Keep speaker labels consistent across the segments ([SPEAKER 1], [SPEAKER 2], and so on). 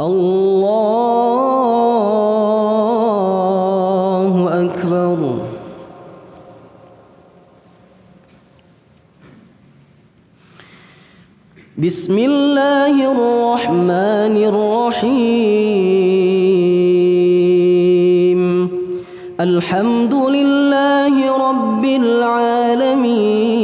[SPEAKER 1] الله أكبر. بسم الله الرحمن الرحيم. الحمد لله رب العالمين.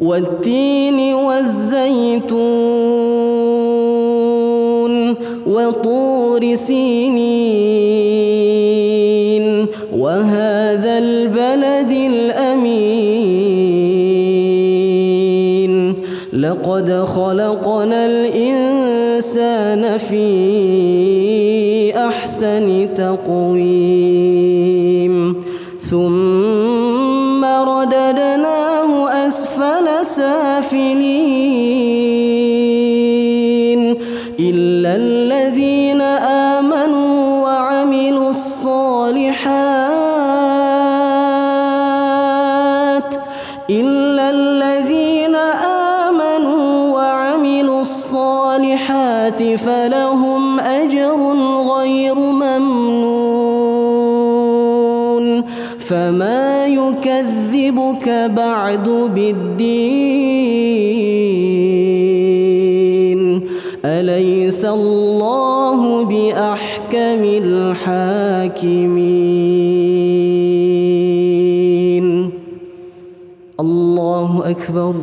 [SPEAKER 1] والتين والزيتون وطور سينين وهذا البلد الأمين. لقد خلقنا الإنسان في أحسن تقويم. ثم رددناه أسفل سافلين إلا الذين آمنوا وعملوا الصالحات إلا الذين آمنوا وعملوا الصالحات فلهم أجر غير ممنون فما يكذبك بعد بالدين. أليس الله بأحكم الحاكمين؟ الله أكبر.